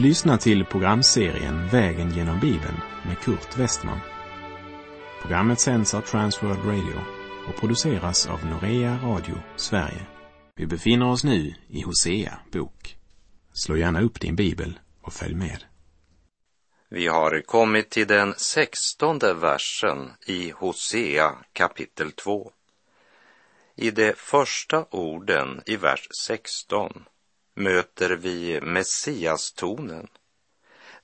Du lyssnar till programserien Vägen genom Bibeln med Kurt Westman. Programmet sänds av Transworld Radio och produceras av Norea Radio Sverige. Vi befinner oss nu i Hosea bok. Slå gärna upp din bibel och följ med. Vi har kommit till den sextonde versen i Hosea kapitel 2. I de första orden i vers 16 möter vi messiastonen.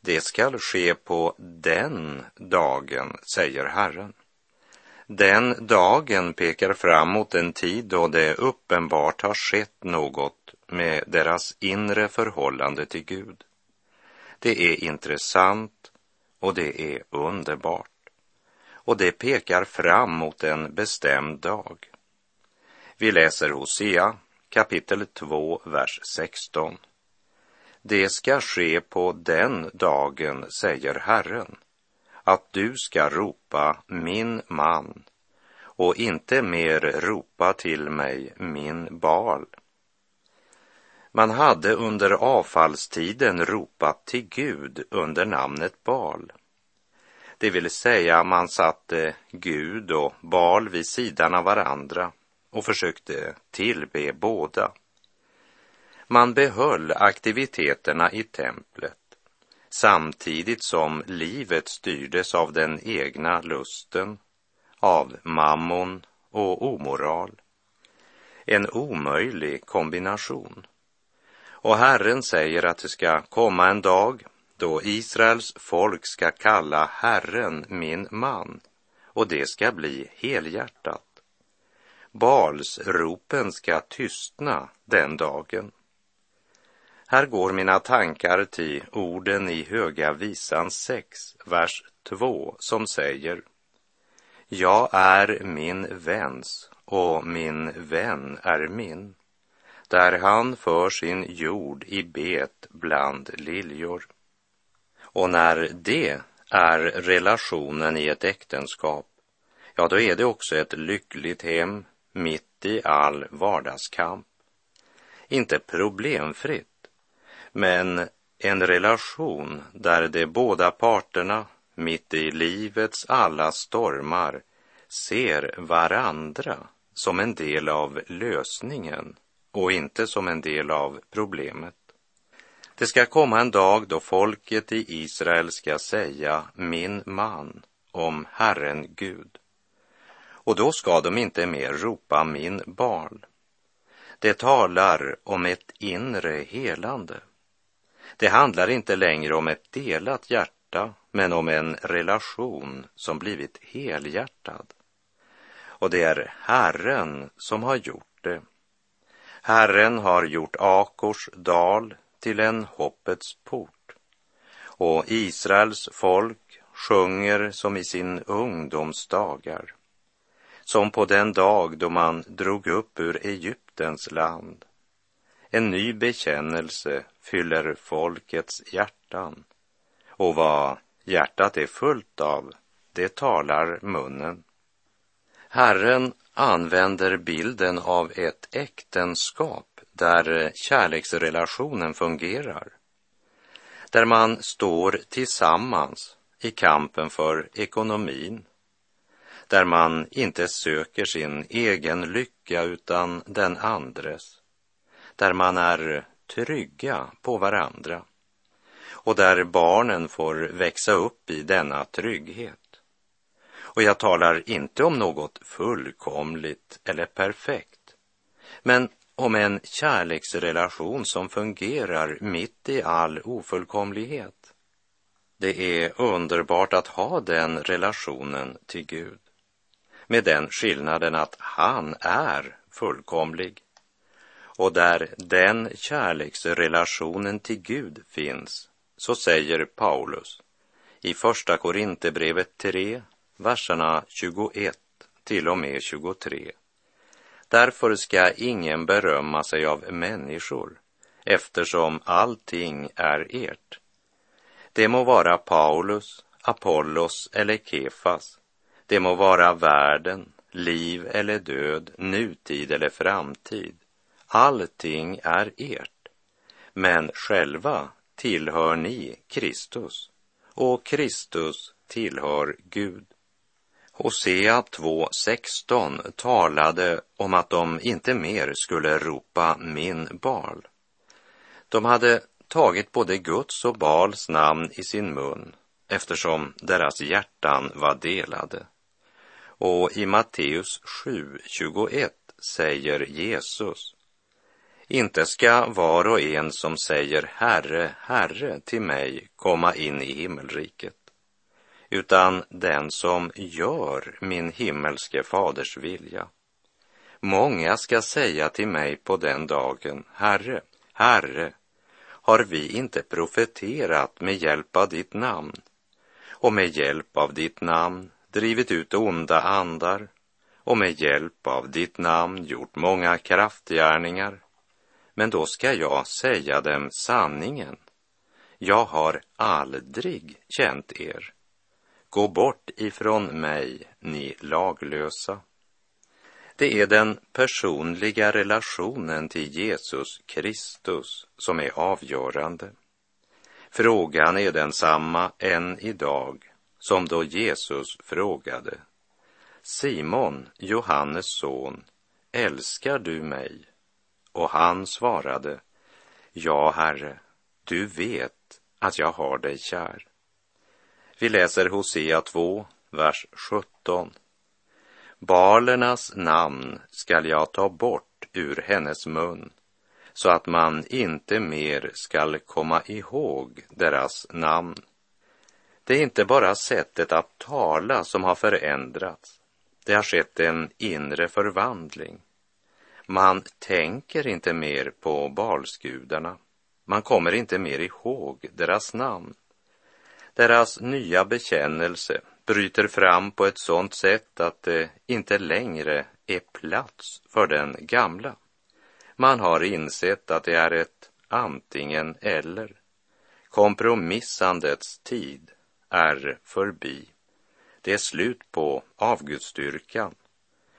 Det skall ske på den dagen, säger Herren. Den dagen pekar fram mot en tid då det uppenbart har skett något med deras inre förhållande till Gud. Det är intressant och det är underbart. Och det pekar fram mot en bestämd dag. Vi läser Hosea kapitel 2, vers 16. Det ska ske på den dagen, säger Herren, att du ska ropa min man och inte mer ropa till mig min bal. Man hade under avfallstiden ropat till Gud under namnet Bal. Det vill säga man satte Gud och Bal vid sidan av varandra och försökte tillbe båda. Man behöll aktiviteterna i templet samtidigt som livet styrdes av den egna lusten, av mammon och omoral. En omöjlig kombination. Och Herren säger att det ska komma en dag då Israels folk ska kalla Herren min man och det ska bli helhjärtat. Balsropen ska tystna den dagen. Här går mina tankar till orden i Höga visan 6, vers 2, som säger Jag är min väns och min vän är min, där han för sin jord i bet bland liljor. Och när det är relationen i ett äktenskap, ja, då är det också ett lyckligt hem mitt i all vardagskamp. Inte problemfritt, men en relation där de båda parterna mitt i livets alla stormar ser varandra som en del av lösningen och inte som en del av problemet. Det ska komma en dag då folket i Israel ska säga min man om Herren Gud. Och då ska de inte mer ropa min barn. Det talar om ett inre helande. Det handlar inte längre om ett delat hjärta, men om en relation som blivit helhjärtad. Och det är Herren som har gjort det. Herren har gjort Akors dal till en hoppets port. Och Israels folk sjunger som i sin ungdoms dagar som på den dag då man drog upp ur Egyptens land. En ny bekännelse fyller folkets hjärtan och vad hjärtat är fullt av, det talar munnen. Herren använder bilden av ett äktenskap där kärleksrelationen fungerar. Där man står tillsammans i kampen för ekonomin, där man inte söker sin egen lycka utan den andres, där man är trygga på varandra och där barnen får växa upp i denna trygghet. Och jag talar inte om något fullkomligt eller perfekt, men om en kärleksrelation som fungerar mitt i all ofullkomlighet. Det är underbart att ha den relationen till Gud med den skillnaden att han är fullkomlig. Och där den kärleksrelationen till Gud finns, så säger Paulus i Första Korinthierbrevet 3, verserna 21 till och med 23. Därför ska ingen berömma sig av människor, eftersom allting är ert. Det må vara Paulus, Apollos eller Kefas, det må vara världen, liv eller död, nutid eller framtid. Allting är ert. Men själva tillhör ni Kristus och Kristus tillhör Gud. Hosea 2.16 talade om att de inte mer skulle ropa min Bal. De hade tagit både Guds och Bals namn i sin mun eftersom deras hjärtan var delade. Och i Matteus 7.21 säger Jesus inte ska var och en som säger Herre, Herre till mig komma in i himmelriket, utan den som gör min himmelske faders vilja. Många ska säga till mig på den dagen, Herre, Herre, har vi inte profeterat med hjälp av ditt namn och med hjälp av ditt namn drivit ut onda andar och med hjälp av ditt namn gjort många kraftgärningar? Men då ska jag säga dem sanningen. Jag har aldrig känt er. Gå bort ifrån mig, ni laglösa. Det är den personliga relationen till Jesus Kristus som är avgörande. Frågan är densamma än idag som då Jesus frågade Simon, Johannes son, älskar du mig? Och han svarade, Ja, Herre, du vet att jag har dig kär. Vi läser Hosea 2, vers 17. Balernas namn skall jag ta bort ur hennes mun, så att man inte mer skall komma ihåg deras namn. Det är inte bara sättet att tala som har förändrats. Det har skett en inre förvandling. Man tänker inte mer på balsgudarna. Man kommer inte mer ihåg deras namn. Deras nya bekännelse bryter fram på ett sådant sätt att det inte längre är plats för den gamla. Man har insett att det är ett antingen eller. Kompromissandets tid är förbi. Det är slut på avgudsdyrkan.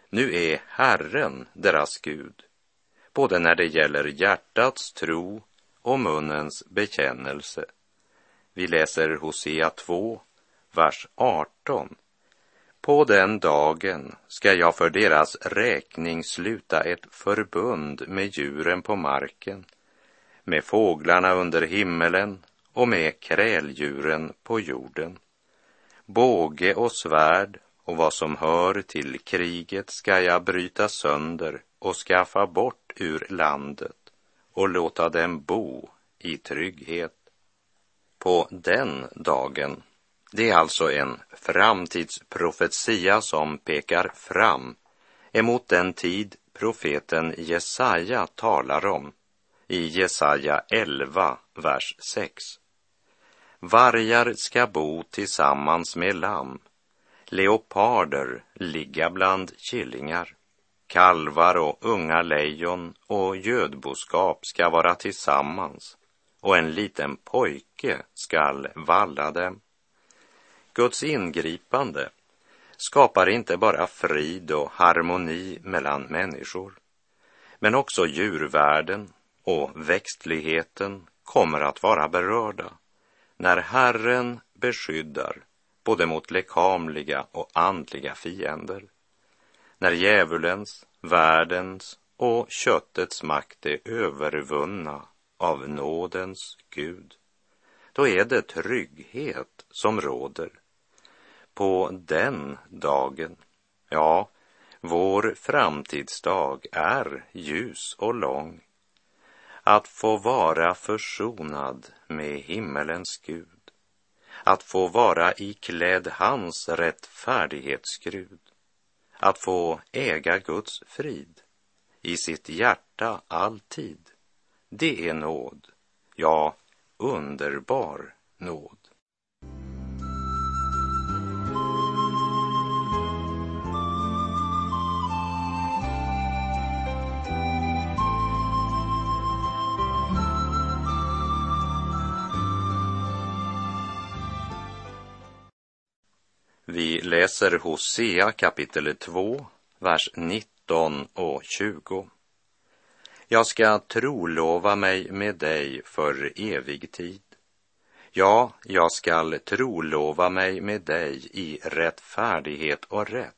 Nu är Herren deras Gud, både när det gäller hjärtats tro och munnens bekännelse. Vi läser Hosea 2, vers 18. På den dagen ska jag för deras räkning sluta ett förbund med djuren på marken, med fåglarna under himmelen och med kräldjuren på jorden. Båge och svärd och vad som hör till kriget ska jag bryta sönder och skaffa bort ur landet och låta dem bo i trygghet. På den dagen, det är alltså en framtidsprofetia som pekar fram emot den tid profeten Jesaja talar om i Jesaja 11, vers 6. Vargar ska bo tillsammans med lamm leoparder ligga bland killingar. Kalvar och unga lejon och gödboskap ska vara tillsammans och en liten pojke skall valla dem. Guds ingripande skapar inte bara frid och harmoni mellan människor, men också djurvärlden och växtligheten kommer att vara berörda när Herren beskyddar både mot lekamliga och andliga fiender. När djävulens, världens och köttets makt är övervunna av nådens Gud, då är det trygghet som råder. På den dagen, ja, vår framtidsdag är ljus och lång. Att få vara försonad med himmelens Gud att få vara iklädd hans rättfärdighetsgrud, att få äga Guds frid i sitt hjärta alltid. Det är nåd, ja, underbar nåd. Läser Hosea kapitel 2, vers 19 och 20. Jag ska trolova mig med dig för evig tid Ja, jag skall trolova mig med dig i rättfärdighet och rätt,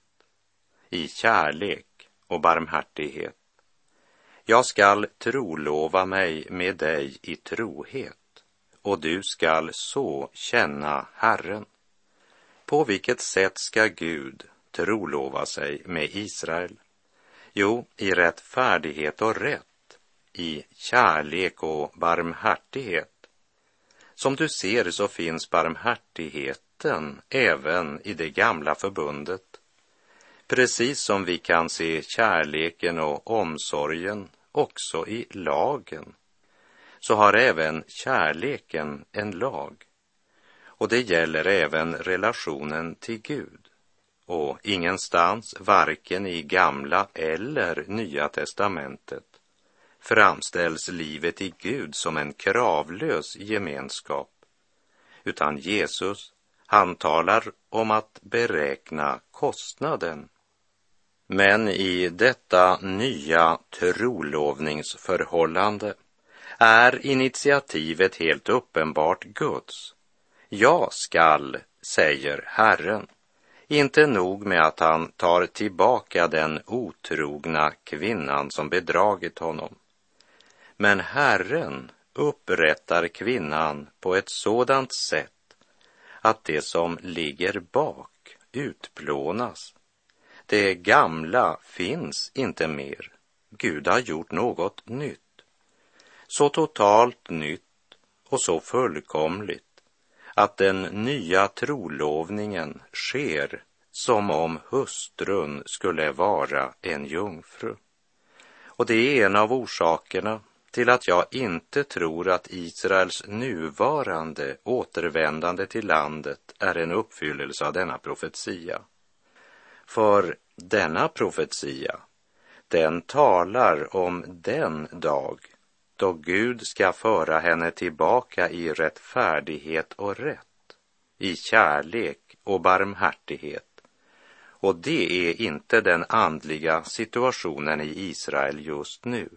i kärlek och barmhärtighet. Jag skall trolova mig med dig i trohet, och du skall så känna Herren. På vilket sätt ska Gud trolova sig med Israel? Jo, i rättfärdighet och rätt, i kärlek och barmhärtighet. Som du ser så finns barmhärtigheten även i det gamla förbundet. Precis som vi kan se kärleken och omsorgen också i lagen, så har även kärleken en lag. Och det gäller även relationen till Gud. Och ingenstans, varken i gamla eller nya testamentet, framställs livet i Gud som en kravlös gemenskap, utan Jesus, han talar om att beräkna kostnaden. Men i detta nya trolovningsförhållande är initiativet helt uppenbart Guds. Jag skall, säger Herren. Inte nog med att han tar tillbaka den otrogna kvinnan som bedragit honom. Men Herren upprättar kvinnan på ett sådant sätt att det som ligger bak utplånas. Det gamla finns inte mer. Gud har gjort något nytt. Så totalt nytt och så fullkomligt att den nya trolovningen sker som om hustrun skulle vara en jungfru. Och det är en av orsakerna till att jag inte tror att Israels nuvarande återvändande till landet är en uppfyllelse av denna profetia. För denna profetia, den talar om den dag då Gud ska föra henne tillbaka i rättfärdighet och rätt, i kärlek och barmhärtighet. Och det är inte den andliga situationen i Israel just nu.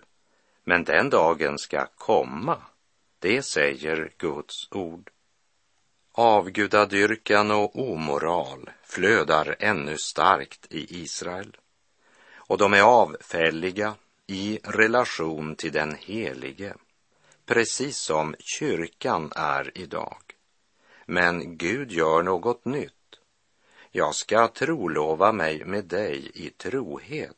Men den dagen ska komma, det säger Guds ord. Avgudadyrkan och omoral flödar ännu starkt i Israel och de är avfälliga i relation till den helige, precis som kyrkan är idag. Men Gud gör något nytt. Jag ska trolova mig med dig i trohet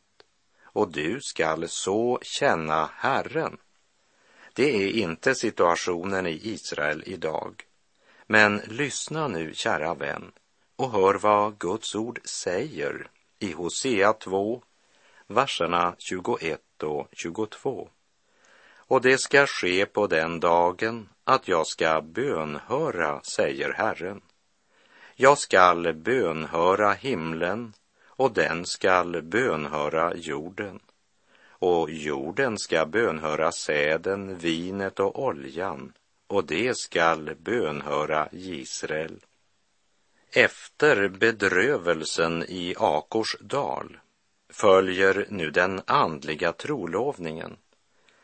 och du skall så känna Herren. Det är inte situationen i Israel idag. Men lyssna nu, kära vän, och hör vad Guds ord säger i Hosea 2, verserna 21 och 22. Och det ska ske på den dagen att jag ska bönhöra, säger Herren. Jag skall bönhöra himlen och den skall bönhöra jorden. Och jorden ska bönhöra säden, vinet och oljan, och det skall bönhöra Israel. Efter bedrövelsen i Akors dal följer nu den andliga trolovningen.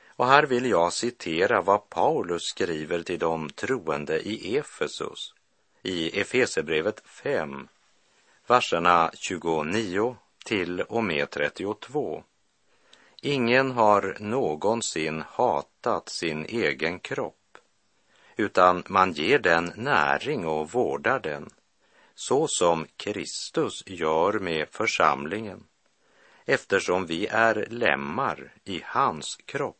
Och här vill jag citera vad Paulus skriver till de troende i Efesus i Efesebrevet 5, verserna 29 till och med 32. Ingen har någonsin hatat sin egen kropp, utan man ger den näring och vårdar den, så som Kristus gör med församlingen, eftersom vi är lemmar i hans kropp.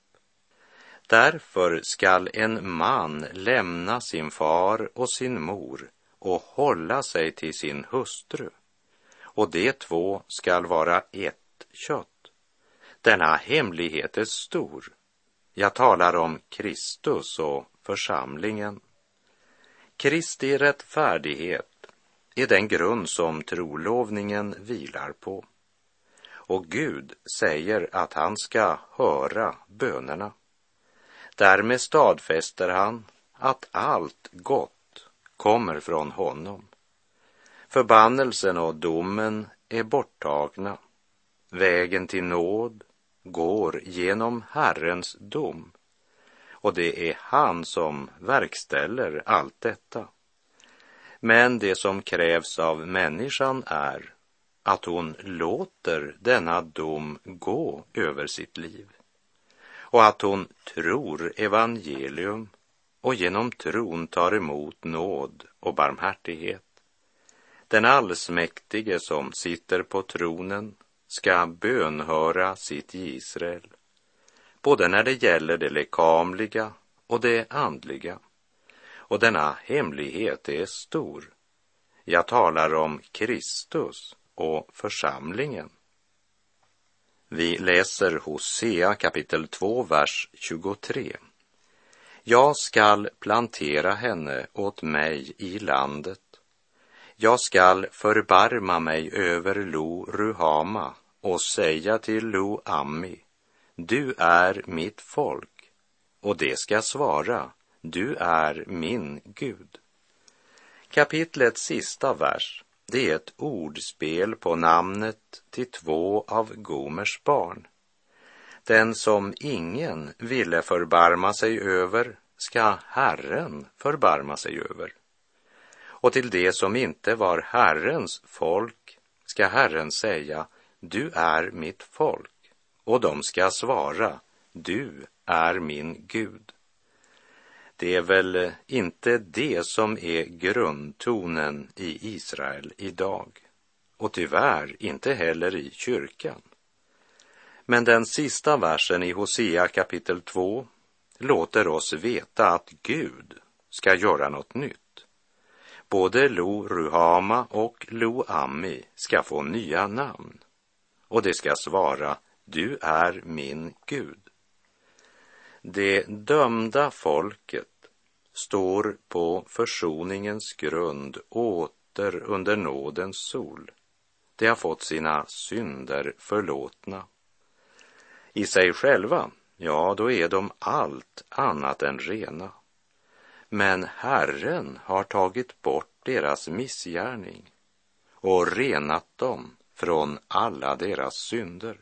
Därför skall en man lämna sin far och sin mor och hålla sig till sin hustru och de två skall vara ett kött. Denna hemlighet är stor. Jag talar om Kristus och församlingen. Kristi rättfärdighet är den grund som trolovningen vilar på. Och Gud säger att han ska höra bönerna. Därmed stadfäster han att allt gott kommer från honom. Förbannelsen och domen är borttagna. Vägen till nåd går genom Herrens dom. och det är han som verkställer allt detta. Men det som krävs av människan är att hon låter denna dom gå över sitt liv och att hon tror evangelium och genom tron tar emot nåd och barmhärtighet. Den allsmäktige som sitter på tronen ska bönhöra sitt Israel, både när det gäller det lekamliga och det andliga. Och denna hemlighet är stor. Jag talar om Kristus och församlingen. Vi läser Hosea kapitel 2, vers 23. Jag skall plantera henne åt mig i landet. Jag skall förbarma mig över Lo Ruhama och säga till Lo Ammi, du är mitt folk. Och det ska svara, du är min Gud. Kapitlets sista vers, det är ett ordspel på namnet till två av Gomers barn. Den som ingen ville förbarma sig över ska Herren förbarma sig över. Och till det som inte var Herrens folk ska Herren säga, du är mitt folk. Och de ska svara, du är min Gud. Det är väl inte det som är grundtonen i Israel idag och tyvärr inte heller i kyrkan. Men den sista versen i Hosea kapitel 2 låter oss veta att Gud ska göra något nytt. Både Lo Ruhama och Lo Ammi ska få nya namn och det ska svara Du är min Gud. Det dömda folket står på försoningens grund åter under nådens sol. De har fått sina synder förlåtna. I sig själva, ja, då är de allt annat än rena. Men Herren har tagit bort deras missgärning och renat dem från alla deras synder.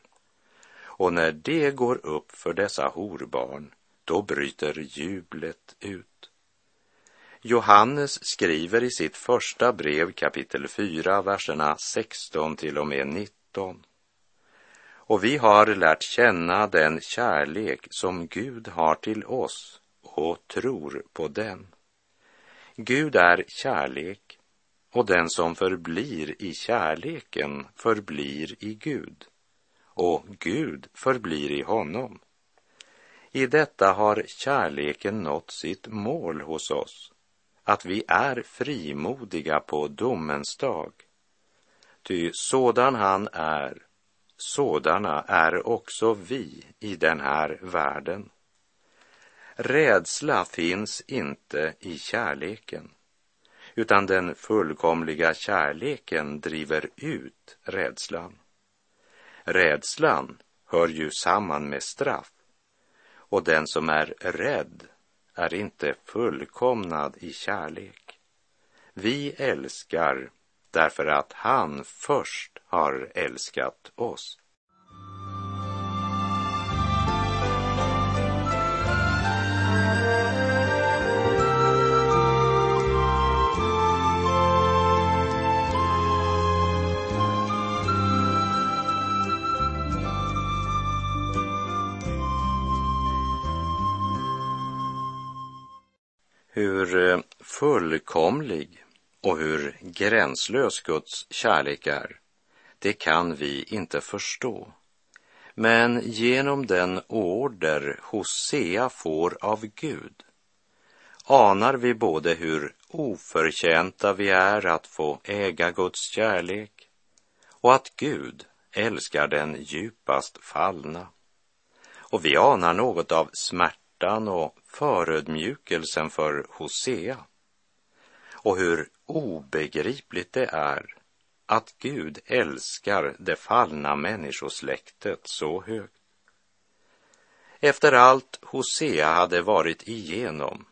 Och när det går upp för dessa horbarn, då bryter jublet ut. Johannes skriver i sitt första brev kapitel 4, verserna 16 till och med 19. Och vi har lärt känna den kärlek som Gud har till oss och tror på den. Gud är kärlek och den som förblir i kärleken förblir i Gud och Gud förblir i honom. I detta har kärleken nått sitt mål hos oss, att vi är frimodiga på domens dag. Ty sådan han är, sådana är också vi i den här världen. Rädsla finns inte i kärleken, utan den fullkomliga kärleken driver ut rädslan. Rädslan hör ju samman med straff och den som är rädd är inte fullkomnad i kärlek. Vi älskar därför att han först har älskat oss. Hur eh, fullkomlig och hur gränslös Guds kärlek är, det kan vi inte förstå. Men genom den order Hosea får av Gud anar vi både hur oförtjänta vi är att få äga Guds kärlek och att Gud älskar den djupast fallna. Och vi anar något av smärtan och förödmjukelsen för Hosea och hur obegripligt det är att Gud älskar det fallna människosläktet så högt. Efter allt Hosea hade varit igenom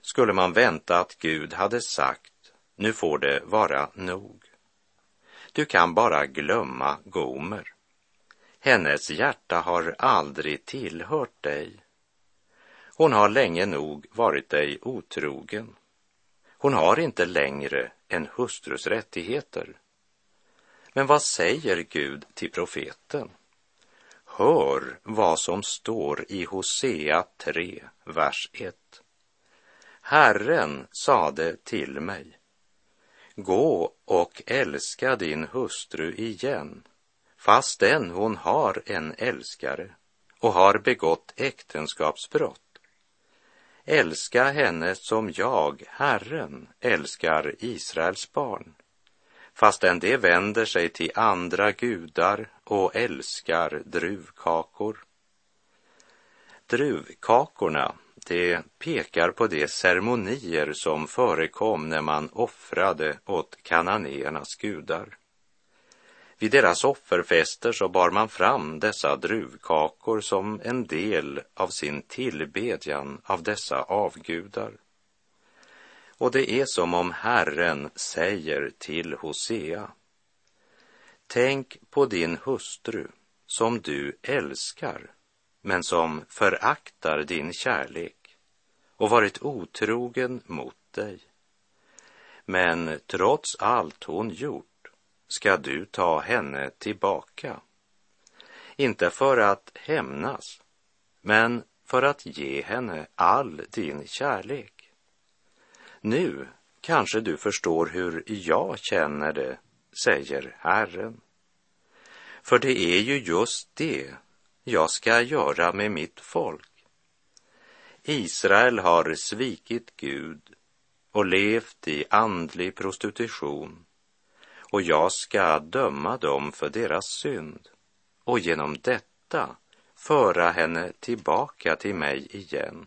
skulle man vänta att Gud hade sagt, nu får det vara nog. Du kan bara glömma Gomer. Hennes hjärta har aldrig tillhört dig hon har länge nog varit dig otrogen. Hon har inte längre en hustrus rättigheter. Men vad säger Gud till profeten? Hör vad som står i Hosea 3, vers 1. Herren sade till mig, gå och älska din hustru igen, fastän hon har en älskare och har begått äktenskapsbrott. Älska henne som jag, Herren, älskar Israels barn, fastän det vänder sig till andra gudar och älskar druvkakor. Druvkakorna, det pekar på de ceremonier som förekom när man offrade åt kananéernas gudar. Vid deras offerfester så bar man fram dessa druvkakor som en del av sin tillbedjan av dessa avgudar. Och det är som om Herren säger till Hosea. Tänk på din hustru som du älskar, men som föraktar din kärlek och varit otrogen mot dig. Men trots allt hon gjort ska du ta henne tillbaka. Inte för att hämnas, men för att ge henne all din kärlek. Nu kanske du förstår hur jag känner det, säger Herren. För det är ju just det jag ska göra med mitt folk. Israel har svikit Gud och levt i andlig prostitution och jag ska döma dem för deras synd och genom detta föra henne tillbaka till mig igen.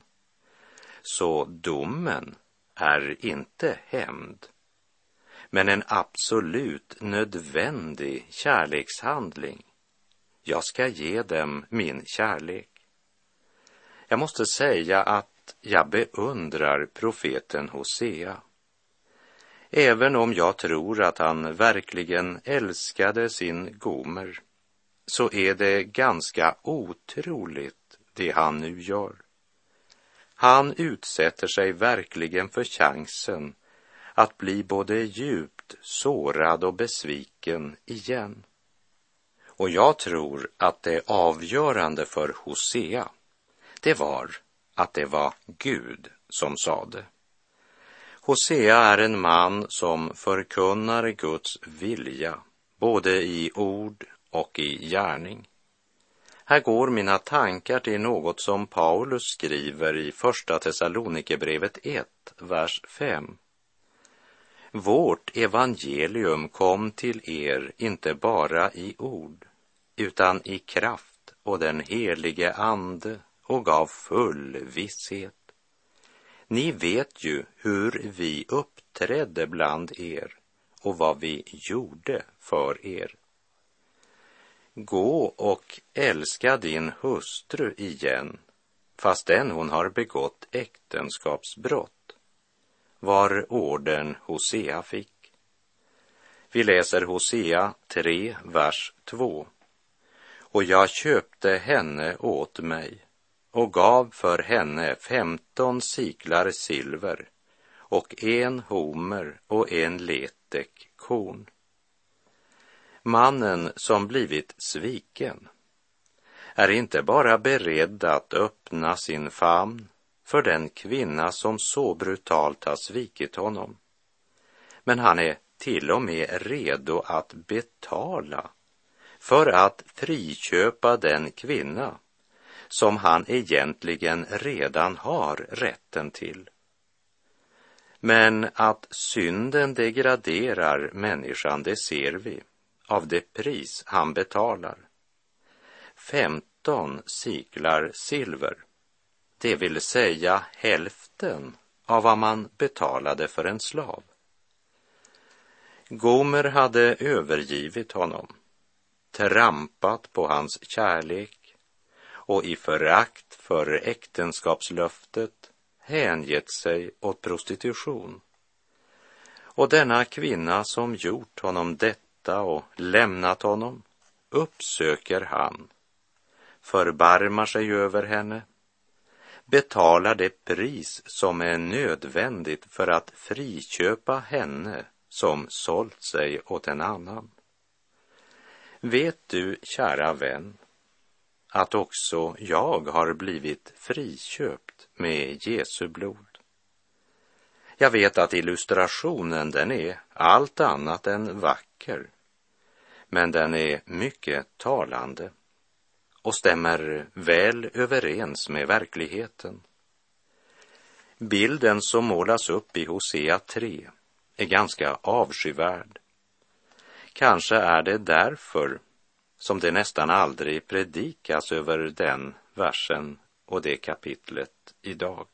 Så domen är inte hämnd, men en absolut nödvändig kärlekshandling. Jag ska ge dem min kärlek. Jag måste säga att jag beundrar profeten Hosea Även om jag tror att han verkligen älskade sin Gomer så är det ganska otroligt det han nu gör. Han utsätter sig verkligen för chansen att bli både djupt sårad och besviken igen. Och jag tror att det avgörande för Hosea, det var att det var Gud som sade. Hosea är en man som förkunnar Guds vilja, både i ord och i gärning. Här går mina tankar till något som Paulus skriver i Första Thessalonikerbrevet 1, vers 5. Vårt evangelium kom till er inte bara i ord, utan i kraft och den helige Ande och gav full visshet. Ni vet ju hur vi uppträdde bland er och vad vi gjorde för er. Gå och älska din hustru igen, fastän hon har begått äktenskapsbrott, var orden Hosea fick. Vi läser Hosea 3, vers 2. Och jag köpte henne åt mig och gav för henne femton siklar silver och en homer och en letek korn. Mannen som blivit sviken är inte bara beredd att öppna sin famn för den kvinna som så brutalt har svikit honom, men han är till och med redo att betala för att friköpa den kvinna som han egentligen redan har rätten till. Men att synden degraderar människan, det ser vi av det pris han betalar. 15 siklar silver, det vill säga hälften av vad man betalade för en slav. Gomer hade övergivit honom, trampat på hans kärlek och i förakt för äktenskapslöftet hängett sig åt prostitution. Och denna kvinna som gjort honom detta och lämnat honom uppsöker han, förbarmar sig över henne, betalar det pris som är nödvändigt för att friköpa henne som sålt sig åt en annan. Vet du, kära vän, att också jag har blivit friköpt med Jesu blod? Jag vet att illustrationen den är allt annat än vacker, men den är mycket talande och stämmer väl överens med verkligheten. Bilden som målas upp i Hosea 3 är ganska avskyvärd. Kanske är det därför som det nästan aldrig predikas över den versen och det kapitlet idag.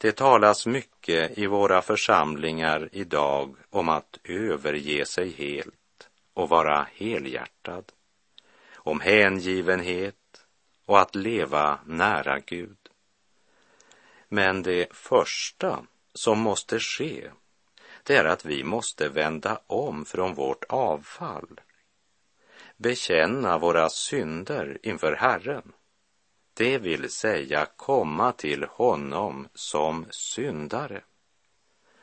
Det talas mycket i våra församlingar idag om att överge sig helt och vara helhjärtad, om hängivenhet och att leva nära Gud. Men det första som måste ske, det är att vi måste vända om från vårt avfall, bekänna våra synder inför Herren det vill säga komma till honom som syndare.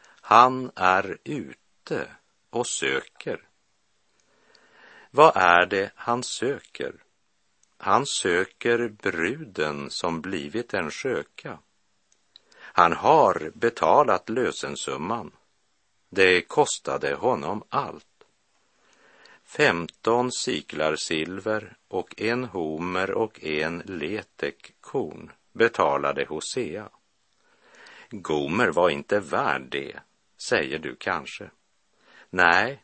Han är ute och söker. Vad är det han söker? Han söker bruden som blivit en sköka. Han har betalat lösensumman. Det kostade honom allt. Femton siklar silver och en homer och en letek korn betalade Hosea. Gomer var inte värd det, säger du kanske. Nej,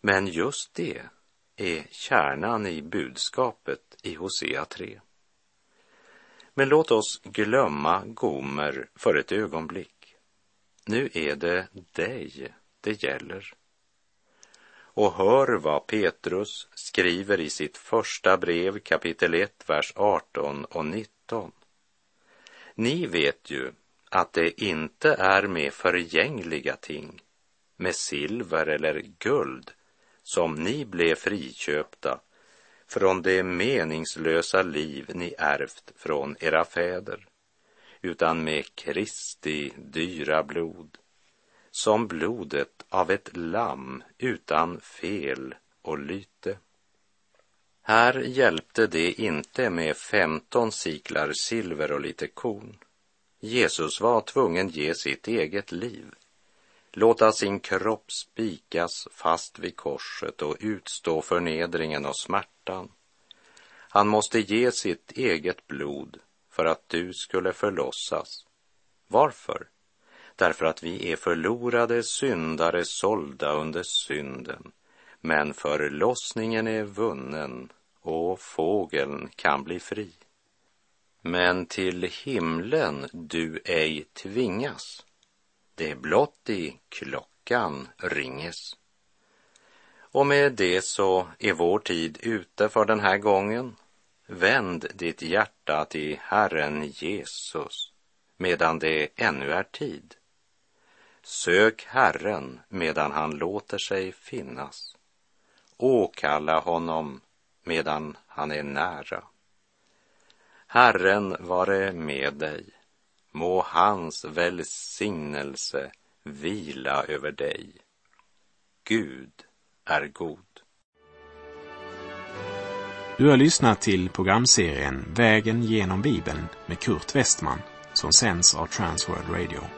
men just det är kärnan i budskapet i Hosea 3. Men låt oss glömma Gomer för ett ögonblick. Nu är det dig det gäller. Och hör vad Petrus skriver i sitt första brev kapitel 1, vers 18 och 19. Ni vet ju att det inte är med förgängliga ting, med silver eller guld, som ni blev friköpta från det meningslösa liv ni ärvt från era fäder, utan med Kristi dyra blod, som blodet av ett lamm utan fel och lyte. Här hjälpte det inte med femton siklar silver och lite korn. Jesus var tvungen ge sitt eget liv, låta sin kropp spikas fast vid korset och utstå förnedringen och smärtan. Han måste ge sitt eget blod för att du skulle förlossas. Varför? Därför att vi är förlorade syndare sålda under synden. Men förlossningen är vunnen och fågeln kan bli fri. Men till himlen du ej tvingas, det blott i klockan ringes. Och med det så är vår tid ute för den här gången. Vänd ditt hjärta till Herren Jesus medan det ännu är tid. Sök Herren medan han låter sig finnas. Åkalla honom medan han är nära. Herren vare med dig. Må hans välsignelse vila över dig. Gud är god. Du har lyssnat till programserien Vägen genom Bibeln med Kurt Westman som sänds av Transworld Radio.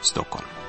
Stockholm.